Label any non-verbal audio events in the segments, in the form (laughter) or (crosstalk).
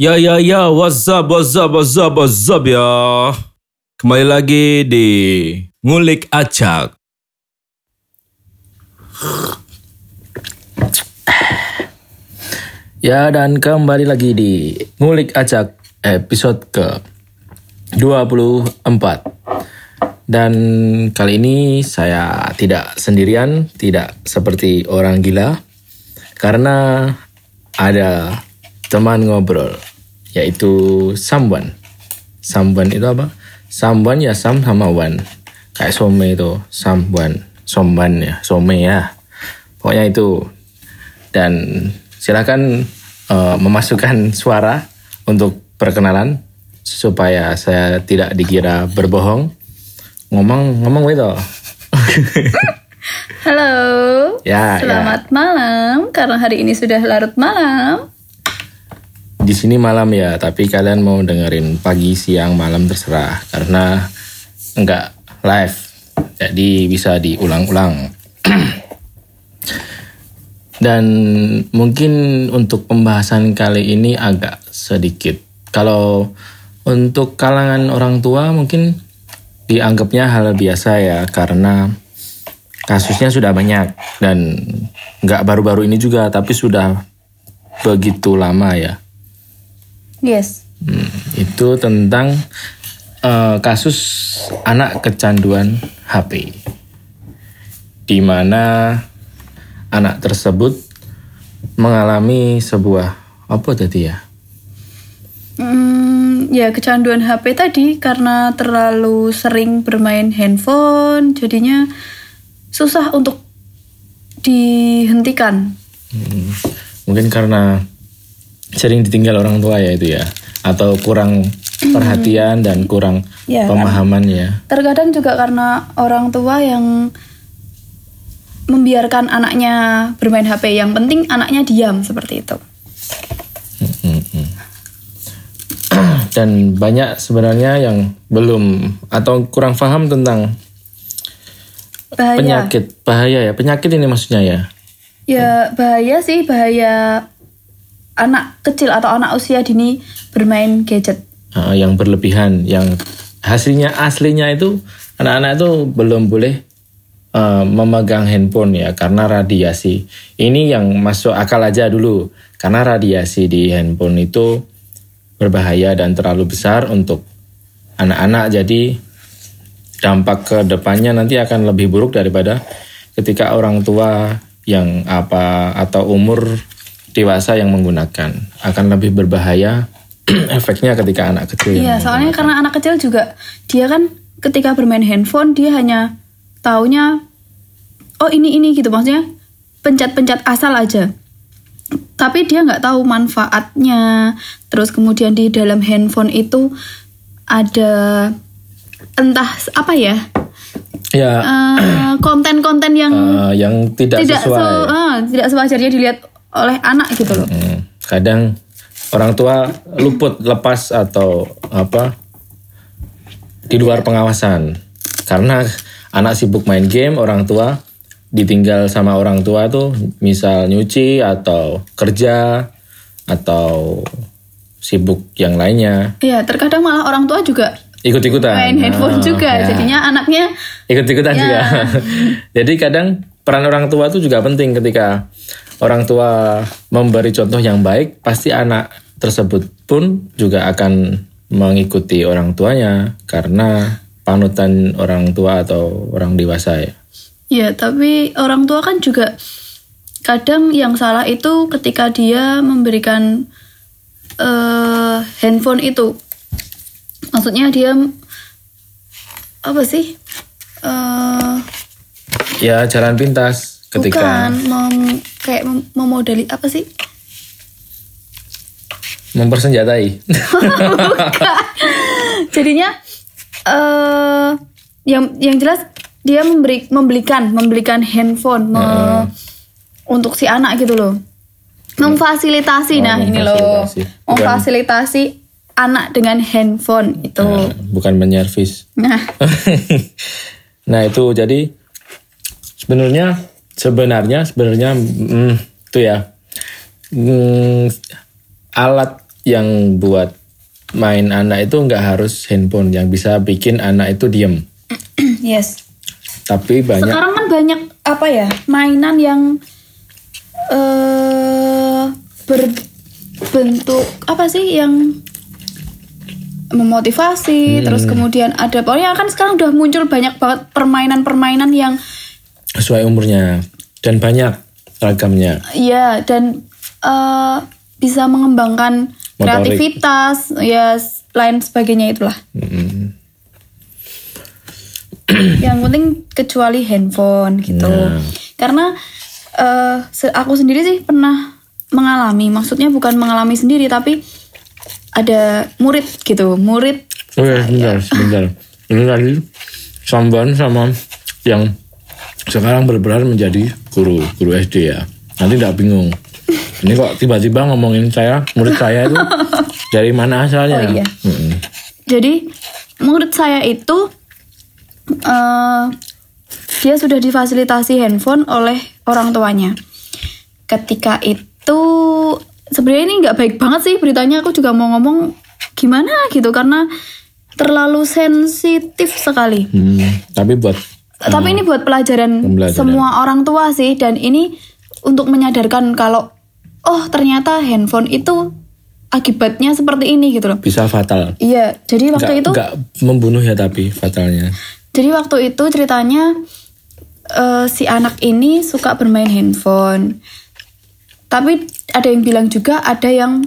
Ya ya ya, what's up, what's up, what's up, what's up ya. Kembali lagi di Ngulik Acak. Ya dan kembali lagi di Ngulik Acak episode ke 24 Dan kali ini saya tidak sendirian, tidak seperti orang gila Karena ada teman ngobrol yaitu Samban Samban itu apa? Samban ya Sam sama Wan Kayak some itu Samban Somban ya, some ya Pokoknya itu dan silakan uh, memasukkan suara untuk perkenalan supaya saya tidak dikira berbohong. Ngomong ngomong itu. (laughs) Halo. Ya, Selamat malam karena hari ini sudah larut malam. Di sini malam ya, tapi kalian mau dengerin pagi, siang, malam terserah karena enggak live. Jadi bisa diulang-ulang. (clears throat) Dan mungkin untuk pembahasan kali ini agak sedikit. Kalau untuk kalangan orang tua mungkin dianggapnya hal biasa ya karena kasusnya sudah banyak dan nggak baru-baru ini juga tapi sudah begitu lama ya. Yes. Hmm, itu tentang uh, kasus anak kecanduan HP. Di mana anak tersebut mengalami sebuah apa tadi ya? Hmm, ya kecanduan HP tadi karena terlalu sering bermain handphone, jadinya susah untuk dihentikan. Hmm, mungkin karena sering ditinggal orang tua ya itu ya, atau kurang perhatian dan kurang Ya, kan? pemahaman ya. Terkadang juga karena orang tua yang membiarkan anaknya bermain HP, yang penting anaknya diam seperti itu. (clears throat) Dan banyak sebenarnya yang belum atau kurang paham tentang Bahaya. penyakit bahaya ya penyakit ini maksudnya ya. Ya bahaya sih bahaya anak kecil atau anak usia dini bermain gadget. uh, yang berlebihan yang hasilnya aslinya itu anak-anak itu belum boleh uh, memegang handphone ya karena radiasi ini yang masuk akal aja dulu karena radiasi di handphone itu berbahaya dan terlalu besar untuk anak-anak jadi dampak ke depannya nanti akan lebih buruk daripada ketika orang tua yang apa atau umur dewasa yang menggunakan akan lebih berbahaya (clears throat) efeknya ketika anak kecil Iya, soalnya karena anak kecil juga dia kan ketika bermain handphone dia hanya taunya oh ini ini gitu. Maksudnya pencet-pencet asal aja. Tapi dia nggak tahu manfaatnya. Terus kemudian di dalam handphone itu ada entah apa ya? Ya. Eh, konten-konten yang eh, yang tidak, tidak sesuai. se- eh, tidak sewajarnya dilihat oleh anak gitu loh. Hmm, kadang orang tua luput lepas atau apa di luar pengawasan karena anak sibuk main game orang tua ditinggal sama orang tua tuh misal nyuci atau kerja atau sibuk yang lainnya Iya, terkadang malah orang tua juga ikut-ikutan main handphone Ah, juga. ya. Jadinya anaknya ikut-ikutan Ya. juga. (laughs) Jadi kadang peran orang tua itu juga penting ketika orang tua memberi contoh yang baik, pasti anak tersebut pun juga akan mengikuti orang tuanya karena panutan orang tua atau orang dewasa ya. Ya, tapi orang tua kan juga kadang yang salah itu ketika dia memberikan eh, handphone itu. Maksudnya dia apa sih? Eh, Ya jalan pintas ketika bukan mem- kayak mem- memodali apa sih? mempersenjatai. (laughs) Jadinya eh yang yang jelas dia memberi membelikan membelikan handphone me- untuk si anak gitu loh. Memfasilitasi Oh, nah ini loh. memfasilitasi. Bukan- Memfasilitasi anak dengan handphone itu. Bukan menyervis. Nah, (laughs) Nah itu jadi sebenarnya sebenarnya sebenarnya hmm, itu ya hmm, alat yang buat main anak itu nggak harus handphone yang bisa bikin anak itu diem. (clears throat) yes. Tapi banyak Sekarang kan banyak apa ya mainan yang eh berbentuk apa sih yang memotivasi terus kemudian ada pokoknya kan sekarang udah muncul banyak banget permainan-permainan yang sesuai umurnya dan banyak ragamnya. ya dan eh, bisa mengembangkan Motorik. kreativitas ya lain sebagainya itulah Mm. yang penting kecuali handphone gitu Nah. karena se- aku sendiri sih pernah mengalami maksudnya bukan mengalami sendiri tapi ada murid gitu murid Oke, sebentar, sebentar. Ini tadi samban sama yang sekarang berperan menjadi guru, guru SD ya. Nanti tidak bingung. Ini kok tiba-tiba ngomongin saya, murid saya itu (laughs) dari mana asalnya? Oh, iya. Mm-mm. jadi murid saya itu eh, dia sudah difasilitasi handphone oleh orang tuanya ketika itu sebenarnya ini nggak baik banget sih beritanya aku juga mau ngomong gimana gitu karena terlalu sensitif sekali Hmm, tapi buat Tapi ini buat pelajaran, Pembelajaran. semua orang tua sih dan ini untuk menyadarkan kalau oh ternyata handphone itu akibatnya seperti ini gitu loh. bisa fatal. Iya, jadi waktu Nggak- itu nggak membunuh ya tapi fatalnya. jadi waktu itu ceritanya eh, si anak ini suka bermain handphone. Tapi ada yang bilang juga ada yang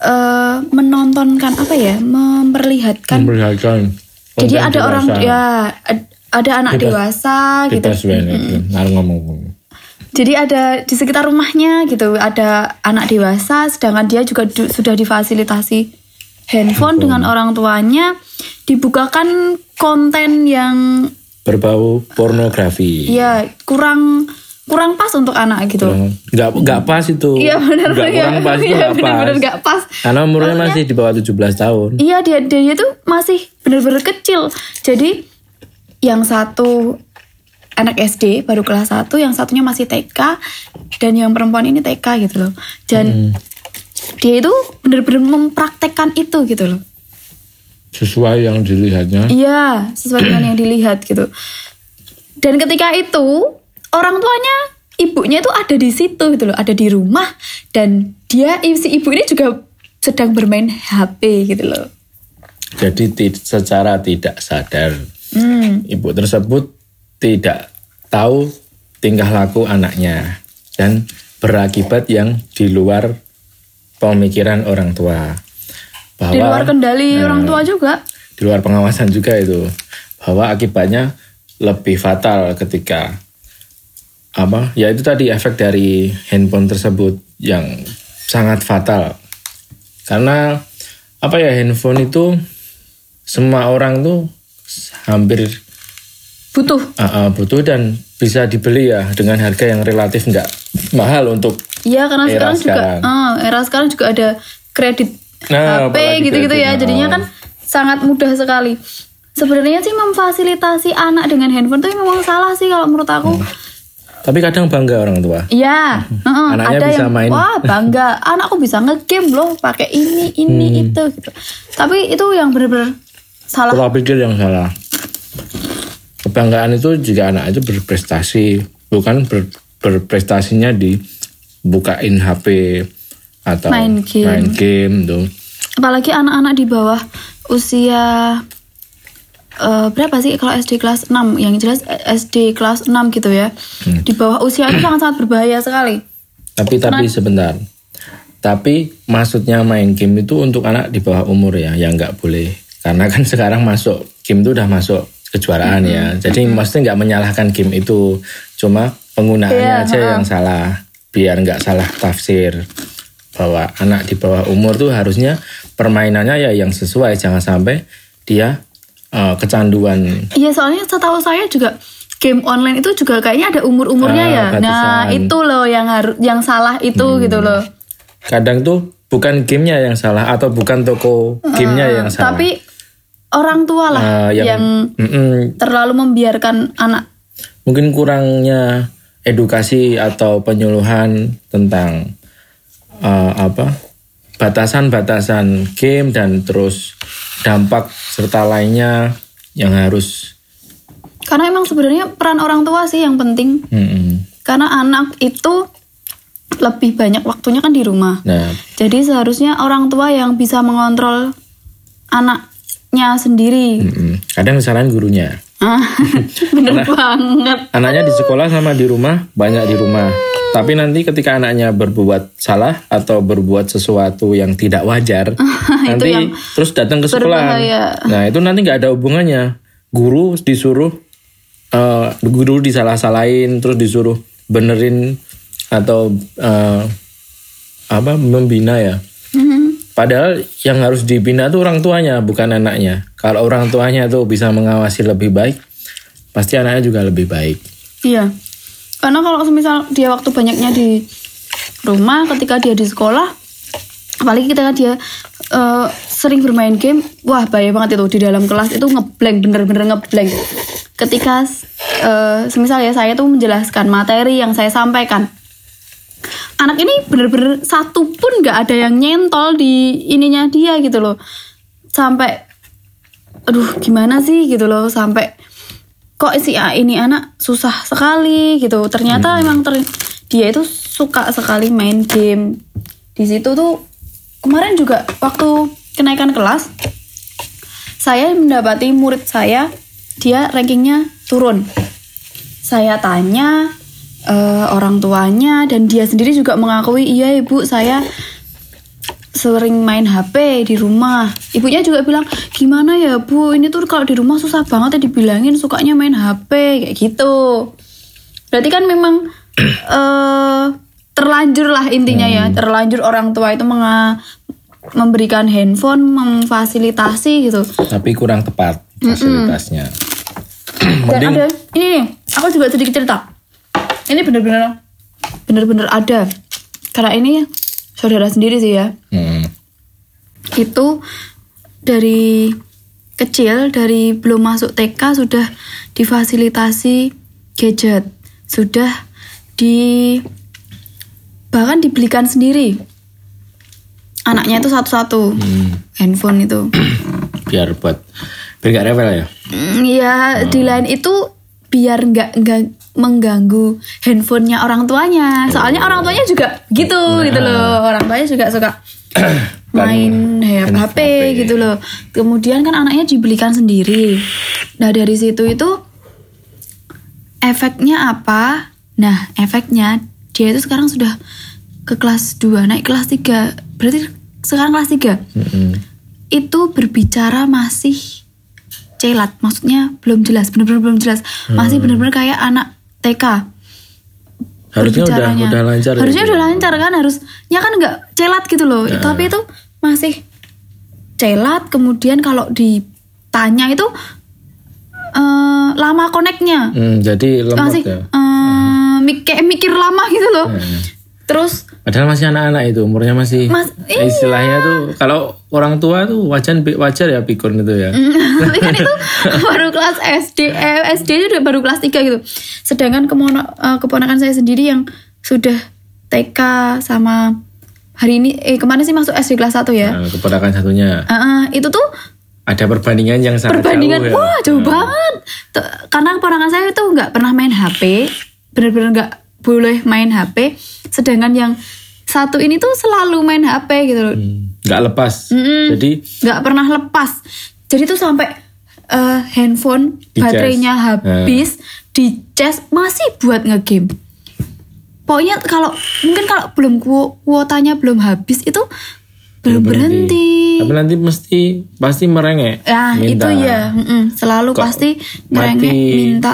eh, menontonkan apa ya, memperlihatkan Memperlihatkan. Jadi ada orang ya ada anak Bebas- dewasa gitu. Bebas. Harus ngomong. Jadi ada di sekitar rumahnya gitu, ada anak dewasa, sedangkan dia juga du- sudah difasilitasi handphone dengan orang tuanya, dibukakan konten yang Berbau pornografi. ya kurang kurang pas untuk anak gitu. Nggak nggak pas itu. Iya benar Nggak ya, kurang pas itu iya, nggak benar-benar pas. nggak pas. Karena umurnya masih di bawah 17 tahun. Iya dia dia itu masih benar-benar kecil. Jadi yang satu anak SD baru kelas 1, yang satunya masih TK dan yang perempuan ini TK gitu loh. Dan dia itu benar-benar mempraktekkan itu gitu loh. Sesuai yang dilihatnya. Iya, sesuai dengan yang dilihat gitu. Dan ketika itu orang tuanya ibunya itu ada di situ gitu loh, ada di rumah dan dia si ibu ini juga sedang bermain HP gitu loh. Jadi secara tidak sadar Hmm. ibu tersebut tidak tahu tingkah laku anaknya dan berakibat yang di luar pemikiran orang tua. Bahwa Di luar kendali Nah, orang tua juga. di luar pengawasan juga itu bahwa akibatnya lebih fatal ketika apa ya itu tadi efek dari handphone tersebut yang sangat fatal karena apa ya handphone itu semua orang tuh hampir Butuh. uh, uh, butuh dan bisa dibeli ya dengan harga yang relatif nggak mahal untuk Iya karena Era sekarang, juga sekarang. ah, era sekarang juga ada kredit Nah, HP gitu-gitu ya. Jadinya kan sangat mudah sekali. Sebenarnya sih memfasilitasi anak dengan handphone tuh memang salah sih kalau menurut aku. tapi kadang bangga orang tua Iya, Hmm. Anaknya ada bisa yang main. wah bangga, anakku bisa ngegame loh, pakai ini, ini, Hmm. itu gitu. Tapi itu yang bener-bener salah. pola pikir yang salah kebanggaan itu jika anak itu berprestasi bukan ber- berprestasinya di bukain HP atau Main game. main game tuh Apalagi anak-anak di bawah usia eh, berapa sih kalau SD kelas 6 yang jelas eh, SD kelas 6 gitu ya. Hmm. Di bawah usia itu sangat-sangat berbahaya sekali. tapi tapi sebentar tapi maksudnya main game itu untuk anak di bawah umur ya yang nggak boleh karena kan (laughs) sekarang masuk game itu udah masuk kejuaraan ya. Jadi maksudnya nggak menyalahkan game itu. Cuma penggunaannya Iya, aja yang salah. Biar nggak salah tafsir. Bahwa anak di bawah umur tuh harusnya permainannya ya yang sesuai. Jangan sampai dia eh, kecanduan. Iya soalnya setahu saya juga game online itu juga kayaknya ada umur-umurnya Ah, ya. Nah batasan. Hmm. itu loh yang harus yang salah itu gitu loh. kadang tuh bukan gamenya yang salah atau bukan toko gamenya yang salah. Tapi orang tua lah Ah, yang, yang, Mm-mm. terlalu membiarkan anak. mungkin kurangnya edukasi atau penyuluhan tentang uh, apa batasan-batasan game dan terus dampak serta lainnya yang harus Karena emang sebenarnya peran orang tua sih yang penting. Mm-mm. Karena anak itu lebih banyak waktunya kan di rumah. nah Jadi seharusnya orang tua yang bisa mengontrol anaknya sendiri. mm-mm. kadang disalahin gurunya Ah, (laughs) Bener banget. anaknya di sekolah sama di rumah banyak di rumah tapi nanti ketika anaknya berbuat salah atau berbuat sesuatu yang tidak wajar (laughs) nanti yang terus datang ke sekolah berbahaya. nah itu nanti nggak ada hubungannya guru disuruh eh, guru disalah-salahin terus disuruh benerin atau eh, apa membina ya. Padahal yang harus dibina tuh orang tuanya, bukan anaknya. Kalau orang tuanya tuh bisa mengawasi lebih baik, pasti anaknya juga lebih baik. Iya. Karena kalau semisal dia waktu banyaknya di rumah ketika dia di sekolah, apalagi ketika dia eh, sering bermain game, wah bahaya banget itu di dalam kelas itu ngeblank bener-bener ngeblank. Ketika eh, semisal ya saya tuh menjelaskan materi yang saya sampaikan, anak ini bener-bener satu pun nggak ada yang nyentol di ininya dia gitu loh, sampai aduh gimana sih? gitu loh. Sampai kok si A ini anak susah sekali? gitu. Ternyata emang ter- dia itu suka sekali main game. Di situ tuh kemarin juga waktu kenaikan kelas saya mendapati murid saya dia rankingnya turun. Saya tanya eh, orang tuanya dan dia sendiri juga mengakui iya ibu saya sering main HP di rumah. Ibunya juga bilang, gimana ya bu, ini tuh kalau di rumah susah banget ya dibilangin sukanya main HP, kayak gitu. Berarti kan memang (clears throat) eh terlanjur lah intinya ya, terlanjur orang tua itu menga- memberikan handphone, memfasilitasi gitu. Tapi kurang tepat fasilitasnya. (clears throat) Dan ada, ini nih, aku juga sedikit cerita. Ini bener-bener, bener-bener ada. Karena ini saudara sendiri sih ya. Hmm. itu dari kecil dari belum masuk TK sudah difasilitasi gadget sudah di bahkan dibelikan sendiri anaknya itu satu-satu handphone itu (clears throat) Biar buat biar gak rewel ya. Mm, ya di lain itu biar nggak nggak mengganggu handphonenya orang tuanya. Soalnya orang tuanya juga gitu gitu loh. Orang tuanya juga suka (clears throat) main HP, HP. gitu loh. Kemudian kan anaknya dibelikan sendiri. Nah dari situ itu efeknya apa? Nah efeknya dia itu sekarang sudah ke kelas 2 naik kelas 3 berarti sekarang kelas 3 Mm-mm. itu berbicara masih celat. Maksudnya belum jelas benar-benar belum jelas. Masih benar-benar kayak anak TK Harusnya udah udah lancar. ya, harusnya Bu? udah lancar kan harusnya kan nggak celat gitu loh tapi itu masih celat kemudian kalau ditanya itu eh, lama koneknya Hmm, jadi lemot masih ya. eh, mik- kayak mikir lama gitu loh Hmm. terus Padahal masih anak-anak itu umurnya masih Mas- iya. istilahnya tuh kalau orang tua tuh wajar wajar ya pikun itu ya. (laughs) tapi kan itu (laughs) baru kelas SD eh, SD itu udah baru kelas 3 gitu sedangkan kemono- eh, keponakan saya sendiri yang sudah TK sama hari ini eh kemarin sih masuk SD kelas 1 ya Nah, keponakan satunya eh, itu tuh ada perbandingan yang sangat perbandingan jauh ya. wah jauh banget Tuh, karena keponakan saya itu nggak pernah main HP bener-bener nggak boleh main HP sedangkan yang satu ini tuh selalu main HP gitu loh. Hmm, nggak lepas. Jadi nggak pernah lepas. Jadi tuh sampai eh, handphone baterainya habis di cas masih buat ngegame. Pokoknya kalau mungkin kalau belum ku- kuotanya belum habis itu belum berhenti, Tapi nanti mesti pasti merengek. ya minta. itu ya mm-mm. selalu Kok pasti mati- ngerengek minta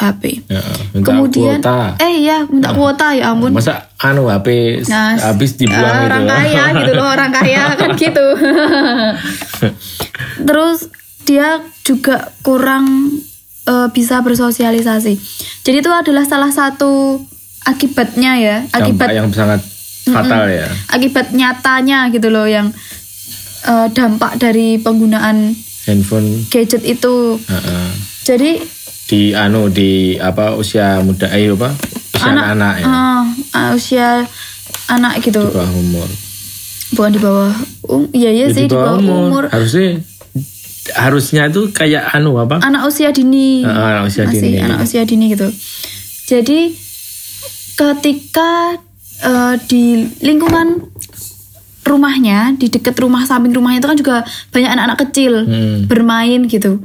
HP Ya, minta kemudian kuota. eh ya minta kuota ya ampun Masa anu HP Nah, habis dibuang gitu. orang kaya gitu loh orang kaya (laughs) kan gitu (laughs) terus dia juga kurang eh, bisa bersosialisasi jadi itu adalah salah satu akibatnya ya Dampak akibat yang sangat fatal ya. akibat nyatanya gitu loh yang eh, dampak dari penggunaan Handphone gadget itu Heeh. jadi di anu di apa usia muda ayo apa usia anak-anak ya? eh, eh, usia anak gitu. Di bawah umur. Bukan di bawah um iya iya Ya, sih di bawah umur, Harusnya harusnya itu kayak anu apa? anak usia dini. Ah, anak usia masih dini. anak usia dini gitu. Jadi ketika eh, di lingkungan rumahnya di dekat rumah samping rumahnya itu kan juga banyak anak-anak kecil Hmm. bermain gitu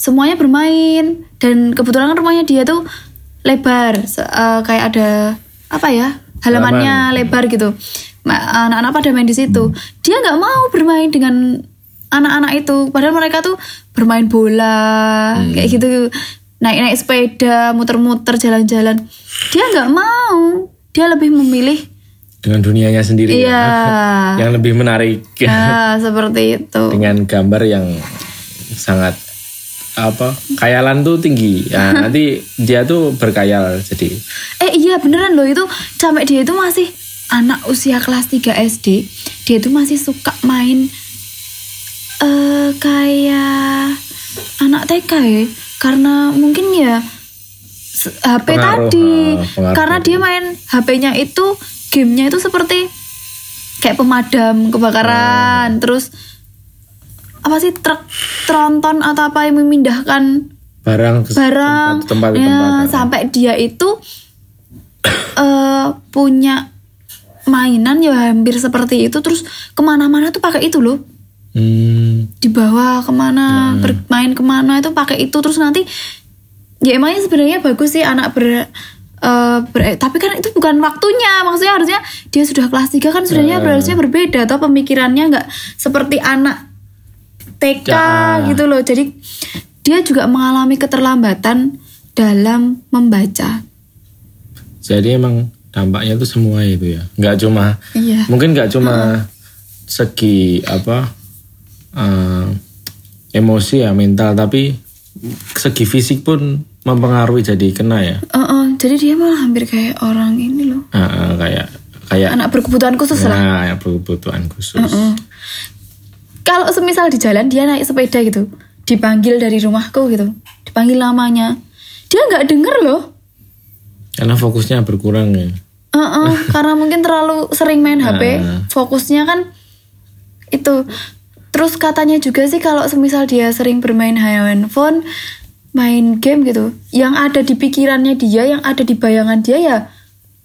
semuanya bermain. Dan kebetulan kan rumahnya dia tuh lebar. Eh, kayak ada apa ya halamannya lebar gitu. Anak-anak pada main di situ. Dia nggak mau bermain dengan anak-anak itu. Padahal mereka tuh bermain bola kayak gitu. Naik-naik sepeda muter-muter jalan-jalan. Dia nggak mau. Dia lebih memilih Dengan dunianya sendiri. ya. iya. Yang lebih menarik. nah (laughs) seperti itu. Dengan gambar yang sangat apa khayalan tuh tinggi ya (laughs) nanti dia tuh berkayal jadi Eh iya beneran loh itu sampai dia itu masih anak usia kelas 3 SD. Dia itu masih suka main eh kayak anak TK ya. Karena mungkin ya HP Pengaruh, tadi. pengaruh. Karena dia main HP-nya itu gamenya itu seperti kayak pemadam kebakaran, terus apa sih truk tronton atau apa yang memindahkan barang ke barang? tempat tempat, ya, tempat, sampai dia itu (coughs) eh punya mainan ya hampir seperti itu. Terus ke mana-mana tuh pakai itu loh. Hmm, dibawa ke mana bermain ke mana itu pakai itu. Terus nanti ya emangnya sebenarnya bagus sih anak ber eh, ber- tapi kan itu bukan waktunya. Maksudnya harusnya dia sudah kelas 3 kan sebenarnya harusnya berbeda atau pemikirannya nggak seperti anak TK Ya. gitu loh. Jadi dia juga mengalami keterlambatan dalam membaca. Jadi emang dampaknya tuh semua itu ya. Nggak cuma iya. mungkin nggak cuma segi apa eh, emosi ya mental tapi segi fisik pun mempengaruhi jadi kena ya. Eh, eh, jadi dia malah hampir kayak orang ini loh. Ah, ah, kayak kayak anak berkebutuhan khusus lah. Nah yang berkebutuhan khusus. Mm. Kalau semisal di jalan dia naik sepeda gitu. Dipanggil dari rumahku gitu. Dipanggil namanya. Dia nggak denger loh. Karena fokusnya berkurang ya. Heeh, (laughs) karena mungkin terlalu sering main HP Ah. fokusnya kan itu. Terus katanya juga sih kalau semisal dia sering bermain handphone main game gitu yang ada di pikirannya dia yang ada di bayangan dia ya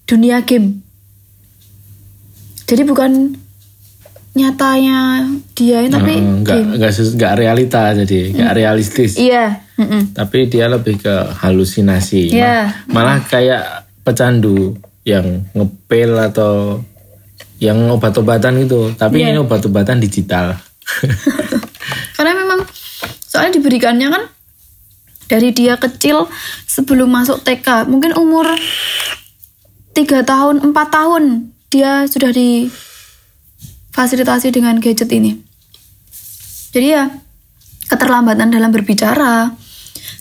dunia game. Jadi bukan nyatanya dia tapi Eh, nggak game nggak nggak realita jadi nggak realistis iya mm-mm. tapi dia lebih ke halusinasi Iya. malah kayak pecandu yang ngepel atau yang obat-obatan itu tapi Iya. ini obat-obatan digital (laughs) Karena memang soalnya diberikannya kan dari dia kecil sebelum masuk TK, mungkin umur 3 tahun, 4 tahun dia sudah difasilitasi dengan gadget ini. Jadi ya keterlambatan dalam berbicara.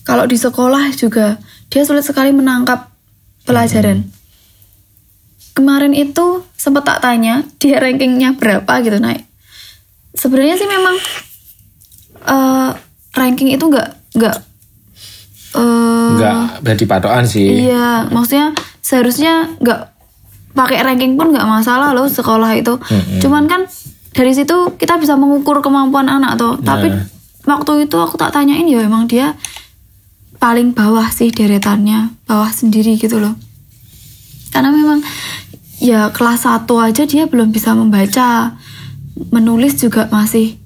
Kalau di sekolah juga dia sulit sekali menangkap pelajaran. Kemarin itu sempat tak tanya dia rankingnya berapa gitu naik. Sebenarnya sih memang eh, ranking itu nggak nggak eh, nggak jadi patokan sih iya maksudnya seharusnya nggak pakai ranking pun nggak masalah loh sekolah itu cuman kan dari situ kita bisa mengukur kemampuan anak tuh tapi Nah. waktu itu aku tak tanyain ya emang dia paling bawah sih deretannya bawah sendiri gitu loh karena memang ya kelas 1 aja dia belum bisa membaca menulis juga masih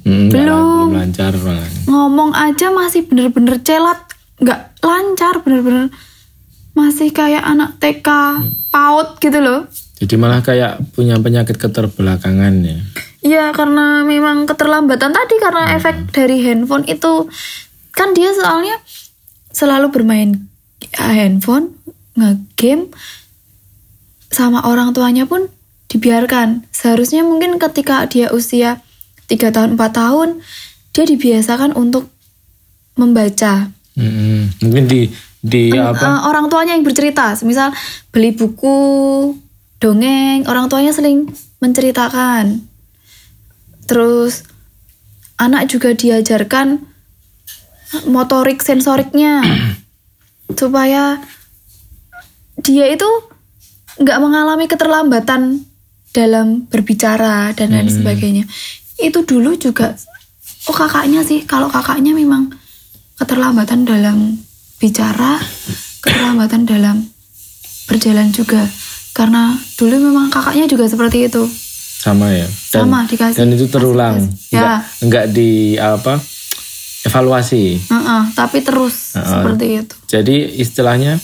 Hmm, Belum. lan- belum lancar malah. ngomong aja masih bener-bener celat nggak lancar bener-bener masih kayak anak TK paut gitu loh. Jadi malah kayak punya penyakit keterbelakangan ya. Iya karena memang keterlambatan tadi karena efek dari handphone itu kan dia soalnya selalu bermain handphone ngegame sama orang tuanya pun dibiarkan. Seharusnya mungkin ketika dia usia 3 tahun 4 tahun dia dibiasakan untuk membaca. Hmm, mungkin di di apa? Eh, orang tuanya yang bercerita. Misal beli buku dongeng orang tuanya sering menceritakan. Terus anak juga diajarkan motorik sensoriknya. (clears throat) Supaya dia itu nggak mengalami keterlambatan dalam berbicara dan lain sebagainya. Itu dulu juga oh kakaknya sih. Kalau kakaknya memang keterlambatan dalam bicara, keterlambatan dalam berjalan juga. Karena dulu memang kakaknya juga seperti itu. sama ya dan, Sama, dikasih- dan itu terulang kasih- enggak ya. enggak di apa evaluasi Heeh, tapi terus Heeh. seperti itu. jadi istilahnya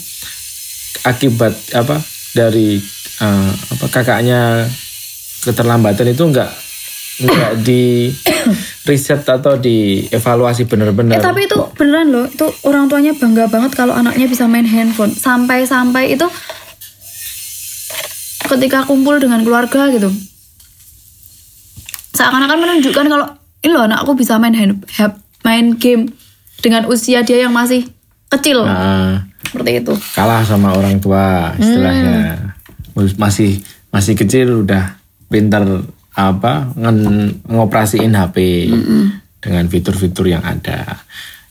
akibat apa dari eh, apa kakaknya keterlambatan itu enggak enggak di (coughs) riset atau di evaluasi benar-benar Eh tapi itu beneran loh, itu orang tuanya bangga banget kalau anaknya bisa main handphone. Sampai-sampai itu ketika kumpul dengan keluarga gitu. Seakan-akan menunjukkan kalau ini loh anakku bisa main hand, main game dengan usia dia yang masih kecil. Nah, Seperti itu. kalah sama orang tua istilahnya masih masih kecil udah pintar apa ngoperasiin HP dengan fitur-fitur yang ada.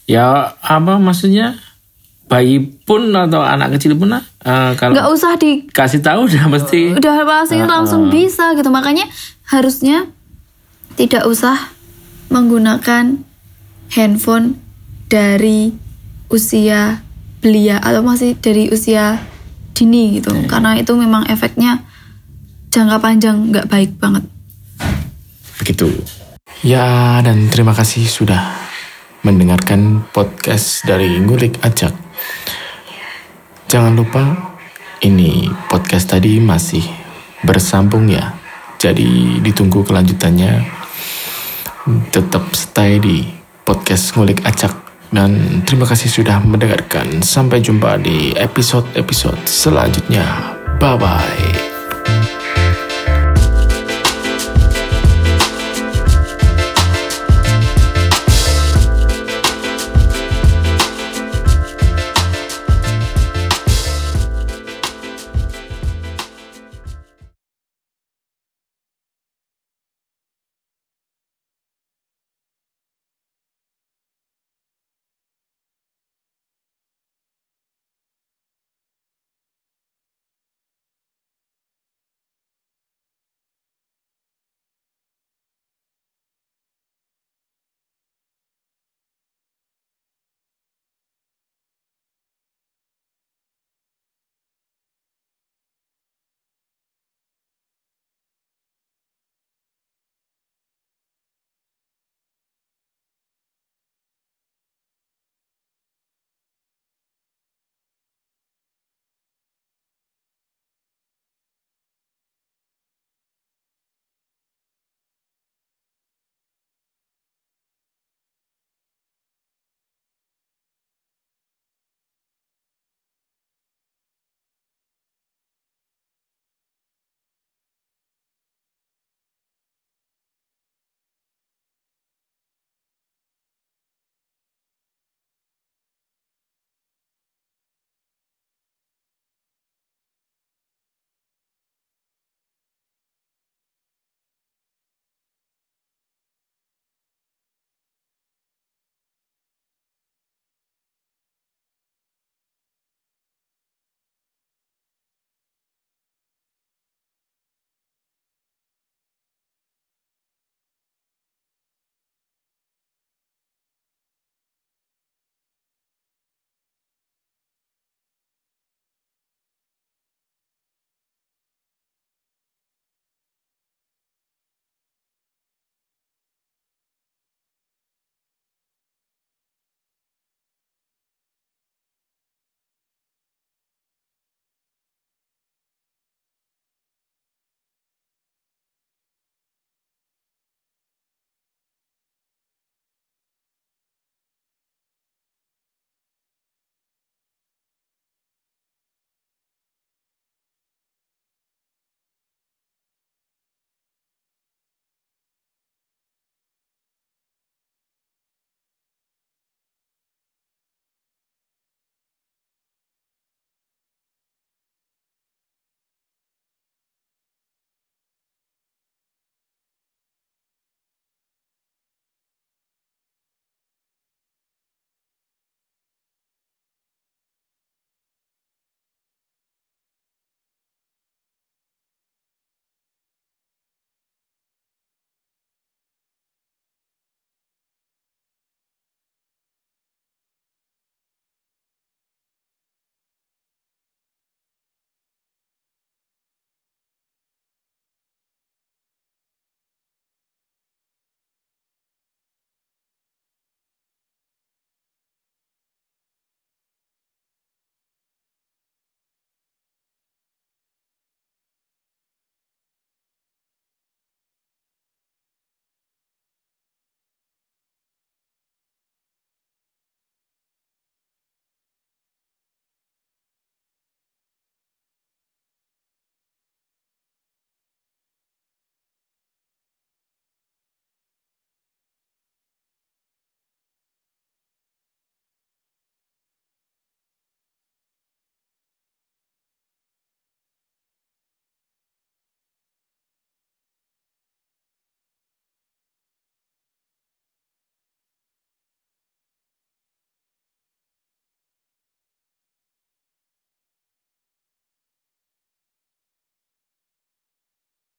Ya apa maksudnya? Bayi pun atau anak kecil pun eh, kalau Nggak usah di kasih tahu udah mesti. Udah pasti langsung bisa gitu. Makanya harusnya tidak usah menggunakan handphone dari usia belia atau masih dari usia dini gitu. Karena itu memang efeknya jangka panjang nggak baik banget begitu Ya, dan terima kasih sudah mendengarkan podcast dari Ngulik Acak. Jangan lupa, ini podcast tadi masih bersambung ya. Jadi ditunggu kelanjutannya. Tetap stay di podcast Ngulik Acak. Dan terima kasih sudah mendengarkan. Sampai jumpa di episode-episode selanjutnya. Bye-bye.